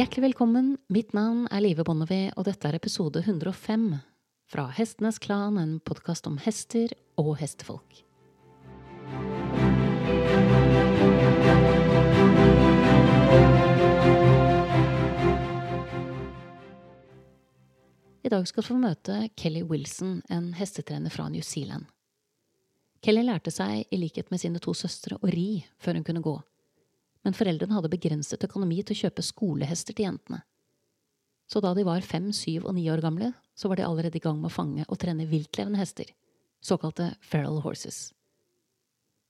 Hjertelig velkommen, mitt navn er Live Bonnevie, og dette er episode 105 fra Hestenes Klan, en podkast om hester og hestefolk. I dag skal du få møte Kelly Wilson, en hestetrener fra New Zealand. Kelly lærte seg, i likhet med sine to søstre, å ri før hun kunne gå, men foreldrene hadde begrenset økonomi til å kjøpe skolehester til jentene. Så da de var fem, syv og ni år gamle, så var de allerede i gang med å fange og trene viltlevende hester, såkalte feral horses.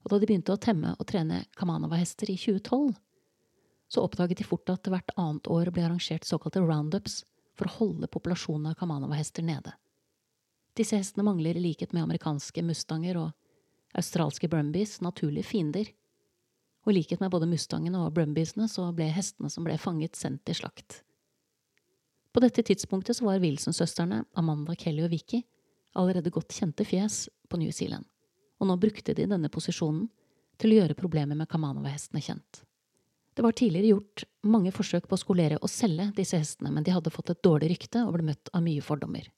Og da de begynte å temme og trene Kamanava-hester i 2012, så oppdaget de fort at hvert annet år ble arrangert såkalte roundups for å holde populasjonen av Kamanava-hester nede. Disse hestene mangler i likhet med amerikanske mustanger og australske brumbies naturlige fiender, og i likhet med både mustangene og brumbiesene så ble hestene som ble fanget, sendt til slakt. På dette tidspunktet så var Wilson-søstrene, Amanda, Kelly og Vicky, allerede godt kjente fjes på New Zealand, og nå brukte de denne posisjonen til å gjøre problemet med Kamanova-hestene kjent. Det var tidligere gjort mange forsøk på å skolere og selge disse hestene, men de hadde fått et dårlig rykte og ble møtt av mye fordommer.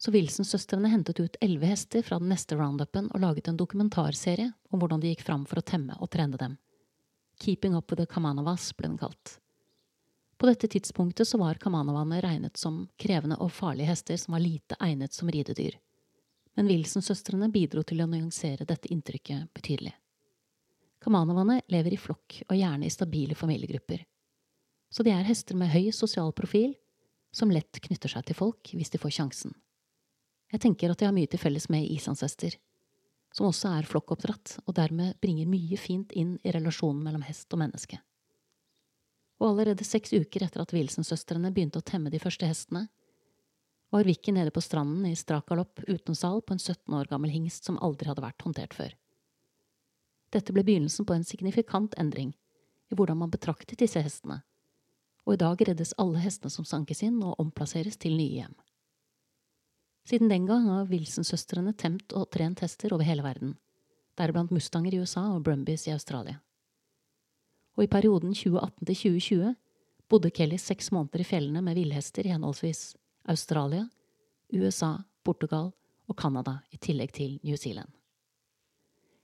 Så Wilson-søstrene hentet ut elleve hester fra den neste roundupen og laget en dokumentarserie om hvordan de gikk fram for å temme og trene dem. Keeping Up With The Kamanovas ble den kalt. På dette tidspunktet så var kamanovaene regnet som krevende og farlige hester som var lite egnet som ridedyr. Men Wilson-søstrene bidro til å nyansere dette inntrykket betydelig. Kamanovaene lever i flokk og gjerne i stabile familiegrupper. Så de er hester med høy sosial profil, som lett knytter seg til folk hvis de får sjansen. Jeg tenker at de har mye til felles med isansester, som også er flokkoppdratt og dermed bringer mye fint inn i relasjonen mellom hest og menneske. Og allerede seks uker etter at Wilson-søstrene begynte å temme de første hestene, var Vicky nede på stranden i strak galopp uten sal på en 17 år gammel hingst som aldri hadde vært håndtert før. Dette ble begynnelsen på en signifikant endring i hvordan man betraktet disse hestene, og i dag reddes alle hestene som sankes inn og omplasseres til nye hjem. Siden den gang har Wilson-søstrene temt og trent hester over hele verden, deriblant mustanger i USA og brumbies i Australia. Og i perioden 2018 til 2020 bodde Kelly seks måneder i fjellene med villhester i henholdsvis Australia, USA, Portugal og Canada, i tillegg til New Zealand.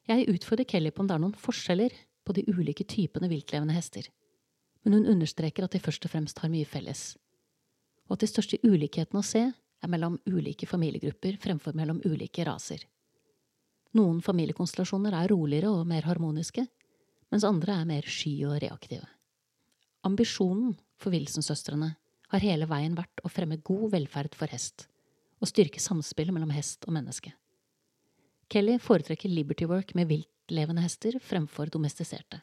Jeg utfordrer Kelly på om det er noen forskjeller på de ulike typene viltlevende hester, men hun understreker at de først og fremst har mye felles, og at de største ulikhetene å se er mellom ulike familiegrupper fremfor mellom ulike raser. Noen familiekonstellasjoner er roligere og mer harmoniske, mens andre er mer sky og reaktive. Ambisjonen for Wilson-søstrene har hele veien vært å fremme god velferd for hest, og styrke samspillet mellom hest og menneske. Kelly foretrekker Liberty Work med viltlevende hester fremfor domestiserte,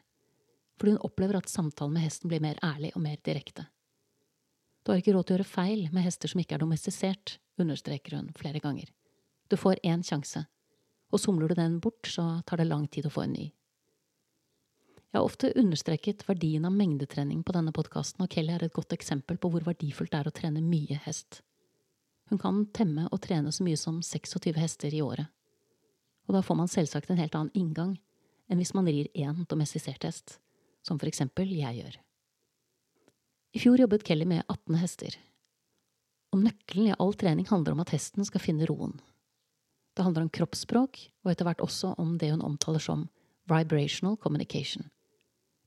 fordi hun opplever at samtalen med hesten blir mer ærlig og mer direkte. Du har ikke råd til å gjøre feil med hester som ikke er domestisert, understreker hun flere ganger. Du får én sjanse, og somler du den bort, så tar det lang tid å få en ny. Jeg har ofte understreket verdien av mengdetrening på denne podkasten, og Kelly er et godt eksempel på hvor verdifullt det er å trene mye hest. Hun kan temme og trene så mye som 26 hester i året og da får man selvsagt en helt annen inngang enn hvis man rir én domestisert hest, som for eksempel jeg gjør. I fjor jobbet Kelly med 18 hester, og nøkkelen i all trening handler om at hesten skal finne roen. Det handler om kroppsspråk, og etter hvert også om det hun omtaler som vibrational communication,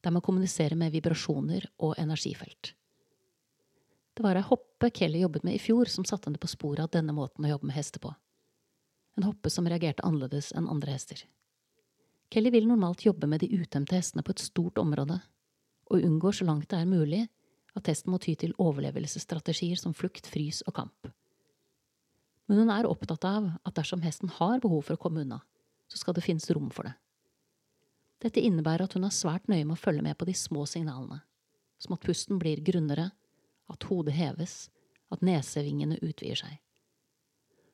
der man kommuniserer med vibrasjoner og energifelt. Det var ei hoppe Kelly jobbet med i fjor som satte henne på sporet av denne måten å jobbe med hester på en hoppe som reagerte annerledes enn andre hester. Kelly vil normalt jobbe med de utemte hestene på et stort område, og unngår så langt det er mulig at hesten må ty til overlevelsesstrategier som flukt, frys og kamp. Men hun er opptatt av at dersom hesten har behov for å komme unna, så skal det finnes rom for det. Dette innebærer at hun er svært nøye med å følge med på de små signalene, som at pusten blir grunnere, at hodet heves, at nesevingene utvider seg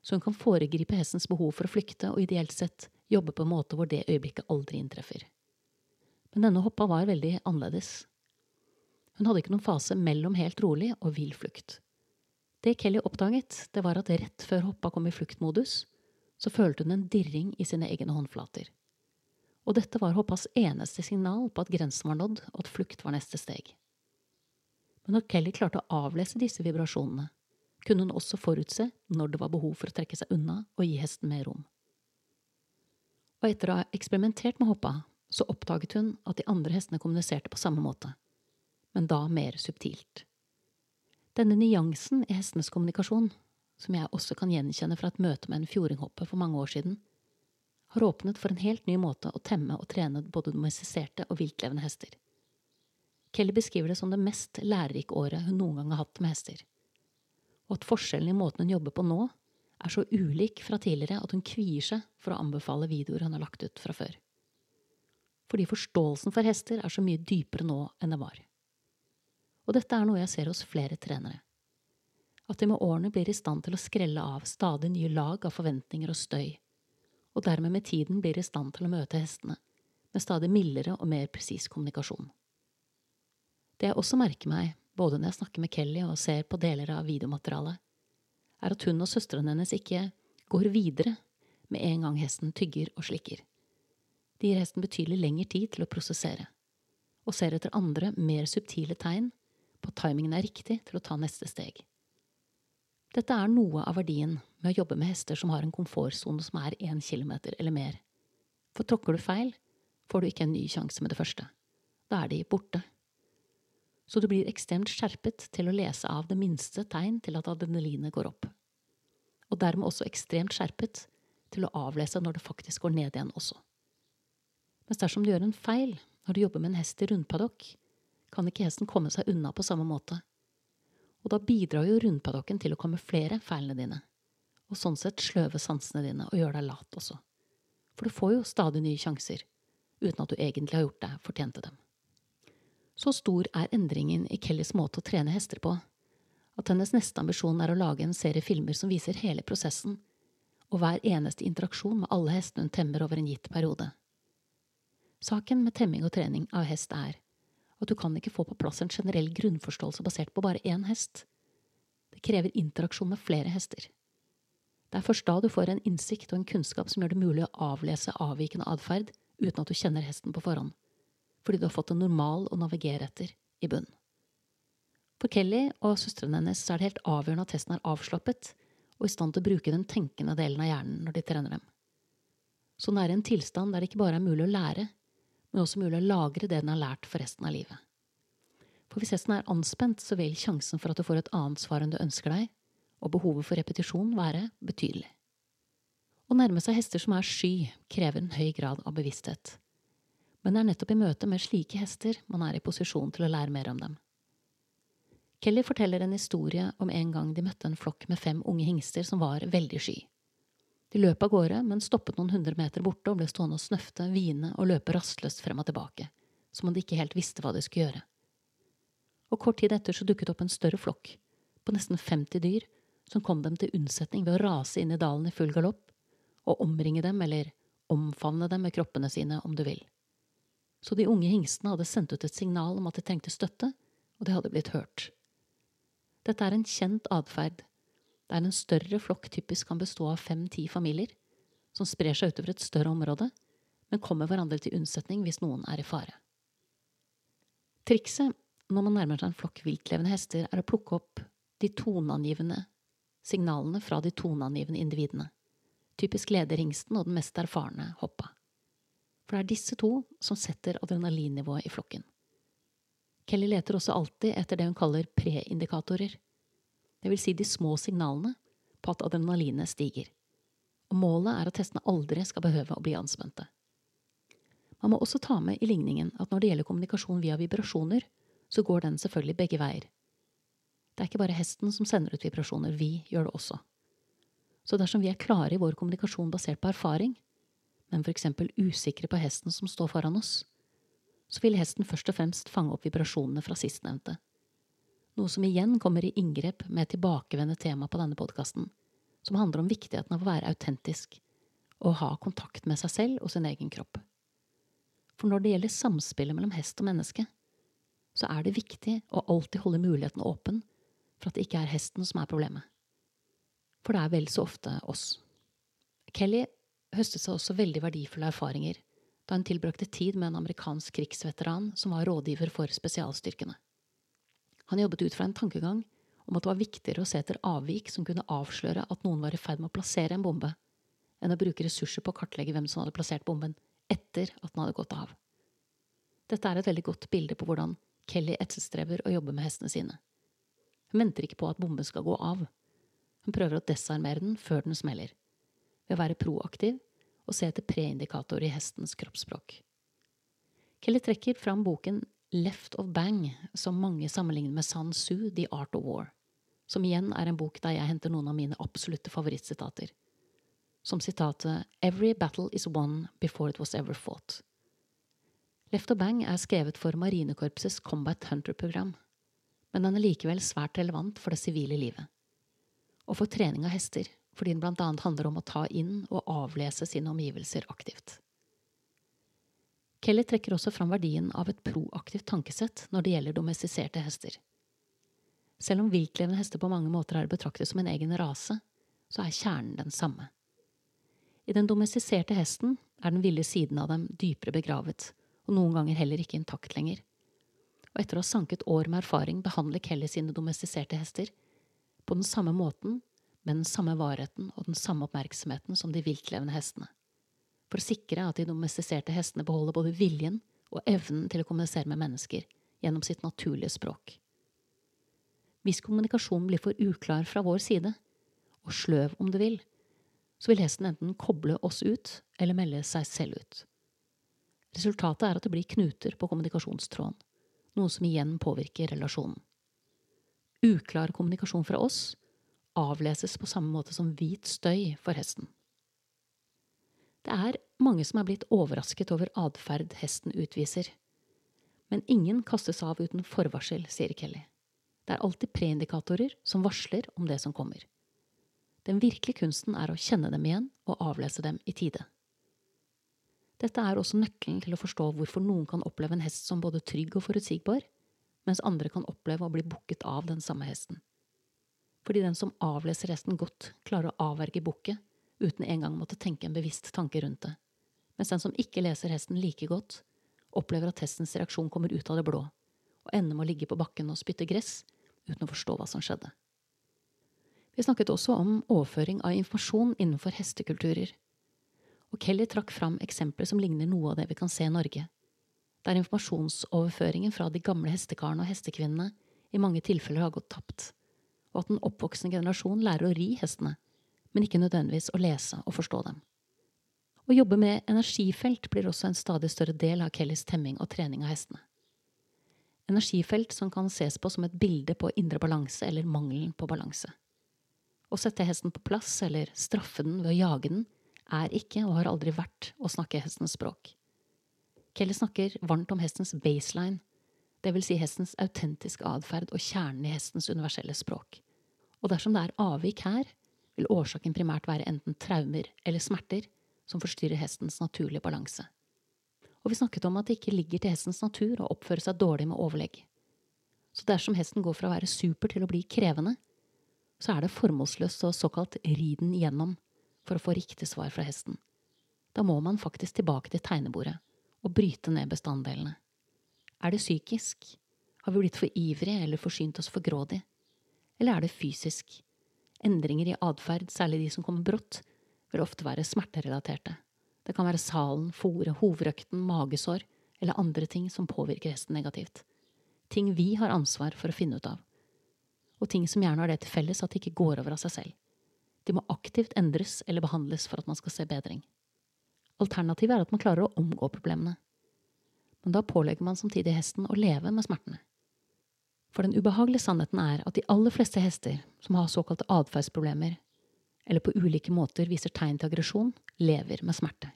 så hun kan foregripe hestens behov for å flykte og ideelt sett jobbe på en måte hvor det øyeblikket aldri inntreffer. Men denne hoppa var veldig annerledes. Hun hadde ikke noen fase mellom helt rolig og vill flukt. Det Kelly oppdaget, det var at rett før hoppa kom i fluktmodus, så følte hun en dirring i sine egne håndflater. Og dette var hoppas eneste signal på at grensen var nådd, og at flukt var neste steg. Men når Kelly klarte å avlese disse vibrasjonene, kunne hun også forutse når det var behov for å trekke seg unna og gi hesten mer rom. Og etter å ha eksperimentert med hoppa, så oppdaget hun at de andre hestene kommuniserte på samme måte, men da mer subtilt. Denne nyansen i hestenes kommunikasjon, som jeg også kan gjenkjenne fra et møte med en fjordinghoppe for mange år siden, har åpnet for en helt ny måte å temme og trene både domestiserte og viltlevende hester. Kelly beskriver det som det mest lærerike året hun noen gang har hatt med hester, og at forskjellen i måten hun jobber på nå, er så ulik fra tidligere at hun kvier seg for å anbefale videoer hun har lagt ut fra før. Fordi forståelsen for hester er så mye dypere nå enn det var. Og dette er noe jeg ser hos flere trenere. At de med årene blir i stand til å skrelle av stadig nye lag av forventninger og støy, og dermed med tiden blir i stand til å møte hestene med stadig mildere og mer presis kommunikasjon. Det jeg også merker meg, både når jeg snakker med Kelly og ser på deler av videomaterialet, er at hun og søstrene hennes ikke går videre med en gang hesten tygger og slikker. De gir hesten betydelig lengre tid til å prosessere, og ser etter andre, mer subtile tegn på at timingen er riktig til å ta neste steg. Dette er noe av verdien med å jobbe med hester som har en komfortsone som er én kilometer eller mer. For tråkker du feil, får du ikke en ny sjanse med det første. Da er de borte. Så du blir ekstremt skjerpet til å lese av det minste tegn til at adrenalinet går opp. Og dermed også ekstremt skjerpet til å avlese når det faktisk går ned igjen også. Mens dersom du gjør en feil når du jobber med en hest i rundpadokk, kan ikke hesten komme seg unna på samme måte. Og da bidrar jo rundpadokken til å komme flere feilene dine, og sånn sett sløve sansene dine og gjøre deg lat også. For du får jo stadig nye sjanser, uten at du egentlig har gjort deg fortjent til dem. Så stor er endringen i Kellys måte å trene hester på, at hennes neste ambisjon er å lage en serie filmer som viser hele prosessen, og hver eneste interaksjon med alle hestene hun temmer over en gitt periode. Saken med temming og trening av hest er at du kan ikke få på plass en generell grunnforståelse basert på bare én hest. Det krever interaksjon med flere hester. Det er først da du får en innsikt og en kunnskap som gjør det mulig å avlese avvikende atferd uten at du kjenner hesten på forhånd, fordi du har fått en normal å navigere etter i bunn. For Kelly og søstrene hennes er det helt avgjørende at hesten er avslappet og i stand til å bruke den tenkende delen av hjernen når de trener dem. Så den er i en tilstand der det ikke bare er mulig å lære, men også mulig å lagre det den har lært for resten av livet. For hvis hesten er anspent, så vil sjansen for at du får et annet svar enn du ønsker deg, og behovet for repetisjon være betydelig. Å nærme seg hester som er sky, krever en høy grad av bevissthet. Men det er nettopp i møte med slike hester man er i posisjon til å lære mer om dem. Kelly forteller en historie om en gang de møtte en flokk med fem unge hingster som var veldig sky. De løp av gårde, men stoppet noen hundre meter borte og ble stående og snøfte, hvine og løpe rastløst frem og tilbake, som om de ikke helt visste hva de skulle gjøre. Og kort tid etter så dukket opp en større flokk, på nesten 50 dyr, som kom dem til unnsetning ved å rase inn i dalen i full galopp, og omringe dem, eller omfavne dem med kroppene sine, om du vil. Så de unge hingstene hadde sendt ut et signal om at de trengte støtte, og de hadde blitt hørt. Dette er en kjent atferd der en større flokk typisk kan bestå av fem–ti familier, som sprer seg utover et større område, men kommer hverandre til unnsetning hvis noen er i fare. Trikset når man nærmer seg en flokk viltlevende hester, er å plukke opp de toneangivende signalene fra de toneangivende individene, typisk lederhingsten og den mest erfarne hoppa. For det er disse to som setter adrenalinnivået i flokken. Kelly leter også alltid etter det hun kaller preindikatorer, det vil si de små signalene på at adrenalinet stiger. Og målet er at hestene aldri skal behøve å bli anspente. Man må også ta med i ligningen at når det gjelder kommunikasjon via vibrasjoner, så går den selvfølgelig begge veier. Det er ikke bare hesten som sender ut vibrasjoner, vi gjør det også. Så dersom vi er klare i vår kommunikasjon basert på erfaring, men eksempel usikre på hesten som står foran oss, så vil hesten først og fremst fange opp vibrasjonene fra sistnevnte noe som igjen kommer i inngrep med et tilbakevendende tema på denne podkasten, som handler om viktigheten av å være autentisk og ha kontakt med seg selv og sin egen kropp. For når det gjelder samspillet mellom hest og menneske, så er det viktig å alltid holde muligheten åpen for at det ikke er hesten som er problemet. For det er vel så ofte oss. Kelly høstet seg også veldig verdifulle erfaringer da hun tilbrakte tid med en amerikansk krigsveteran som var rådgiver for spesialstyrkene. Han jobbet ut fra en tankegang om at det var viktigere å se etter avvik som kunne avsløre at noen var i ferd med å plassere en bombe, enn å bruke ressurser på å kartlegge hvem som hadde plassert bomben etter at den hadde gått av. Dette er et veldig godt bilde på hvordan Kelly etterstreber å jobbe med hestene sine. Hun venter ikke på at bomben skal gå av. Hun prøver å desarmere den før den smeller, ved å være proaktiv og se etter preindikatorer i hestens kroppsspråk. Kelly trekker fram boken Left of Bang, som mange sammenligner med San Su, The Art of War, som igjen er en bok der jeg henter noen av mine absolutte favorittsitater. Som sitatet Every battle is won before it was ever fought. Left of Bang er skrevet for Marinekorpsets Combat Hunter-program, men den er likevel svært relevant for det sivile livet. Og for trening av hester, fordi den annet handler om å ta inn og avlese sine omgivelser aktivt. Kelly trekker også fram verdien av et proaktivt tankesett når det gjelder domestiserte hester. Selv om viltlevende hester på mange måter er betraktet som en egen rase, så er kjernen den samme. I den domestiserte hesten er den ville siden av dem dypere begravet, og noen ganger heller ikke intakt lenger. Og etter å ha sanket år med erfaring behandler Kelly sine domestiserte hester på den samme måten, med den samme varheten og den samme oppmerksomheten som de viltlevende hestene for å sikre at de domestiserte hestene beholder både viljen og evnen til å kommunisere med mennesker gjennom sitt naturlige språk. Hvis kommunikasjonen blir for uklar fra vår side, og sløv om du vil, så vil hesten enten koble oss ut eller melde seg selv ut. Resultatet er at det blir knuter på kommunikasjonstråden, noe som igjen påvirker relasjonen. Uklar kommunikasjon fra oss avleses på samme måte som hvit støy for hesten. Det er mange som er blitt overrasket over atferd hesten utviser. Men ingen kastes av uten forvarsel, sier Kelly. Det er alltid preindikatorer som varsler om det som kommer. Den virkelige kunsten er å kjenne dem igjen og avlese dem i tide. Dette er også nøkkelen til å forstå hvorfor noen kan oppleve en hest som både trygg og forutsigbar, mens andre kan oppleve å bli bukket av den samme hesten. Fordi den som avleser hesten godt, klarer å avverge bukket, uten engang måtte tenke en bevisst tanke rundt det, mens den som ikke leser hesten like godt, opplever at hestens reaksjon kommer ut av det blå, og ender med å ligge på bakken og spytte gress uten å forstå hva som skjedde. Vi snakket også om overføring av informasjon innenfor hestekulturer, og Kelly trakk fram eksempler som ligner noe av det vi kan se i Norge, der informasjonsoverføringen fra de gamle hestekarene og hestekvinnene i mange tilfeller har gått tapt, og at den oppvoksende generasjon lærer å ri hestene, men ikke nødvendigvis å lese og forstå dem. Å jobbe med energifelt blir også en stadig større del av Kellys temming og trening av hestene. Energifelt som kan ses på som et bilde på indre balanse eller mangelen på balanse. Å sette hesten på plass eller straffe den ved å jage den er ikke og har aldri vært å snakke hestens språk. Kelly snakker varmt om hestens baseline, vil si hestens autentiske atferd og kjernen i hestens universelle språk. Og dersom det er avvik her, vil årsaken primært være enten traumer eller smerter som forstyrrer hestens naturlige balanse. Og vi snakket om at det ikke ligger til hestens natur å oppføre seg dårlig med overlegg. Så dersom hesten går fra å være super til å bli krevende, så er det formålsløst å såkalt ri den igjennom for å få riktig svar fra hesten. Da må man faktisk tilbake til tegnebordet og bryte ned bestanddelene. Er det psykisk? Har vi blitt for ivrige eller forsynt oss for grådig? Eller er det fysisk? Endringer i atferd, særlig de som kommer brått, vil ofte være smerterelaterte. Det kan være salen, fòret, hovedøkten, magesår eller andre ting som påvirker hesten negativt. Ting vi har ansvar for å finne ut av. Og ting som gjerne har det til felles at de ikke går over av seg selv. De må aktivt endres eller behandles for at man skal se bedring. Alternativet er at man klarer å omgå problemene. Men da pålegger man samtidig hesten å leve med smertene. For den ubehagelige sannheten er at de aller fleste hester som har såkalte atferdsproblemer, eller på ulike måter viser tegn til aggresjon, lever med smerte.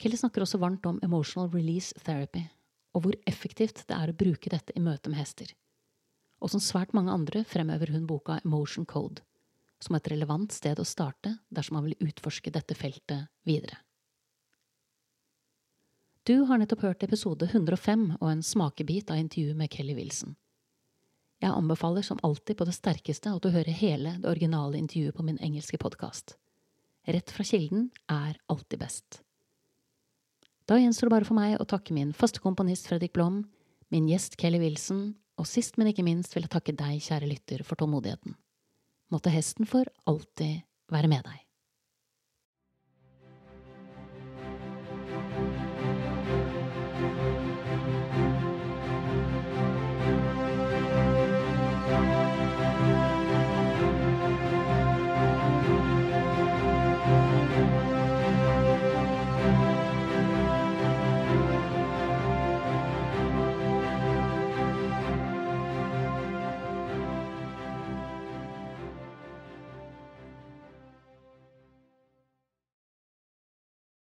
Kelly snakker også varmt om emotional release therapy, og hvor effektivt det er å bruke dette i møte med hester. Og som svært mange andre fremhever hun boka Emotion Code som et relevant sted å starte dersom man vil utforske dette feltet videre. Du har nettopp hørt episode 105 og en smakebit av intervjuet med Kelly Wilson. Jeg anbefaler som alltid på det sterkeste at du hører hele det originale intervjuet på min engelske podkast. Rett fra kilden er alltid best. Da gjenstår det bare for meg å takke min faste komponist Fredrik Blom, min gjest Kelly Wilson Og sist, men ikke minst vil jeg takke deg, kjære lytter, for tålmodigheten. Måtte hesten for alltid være med deg.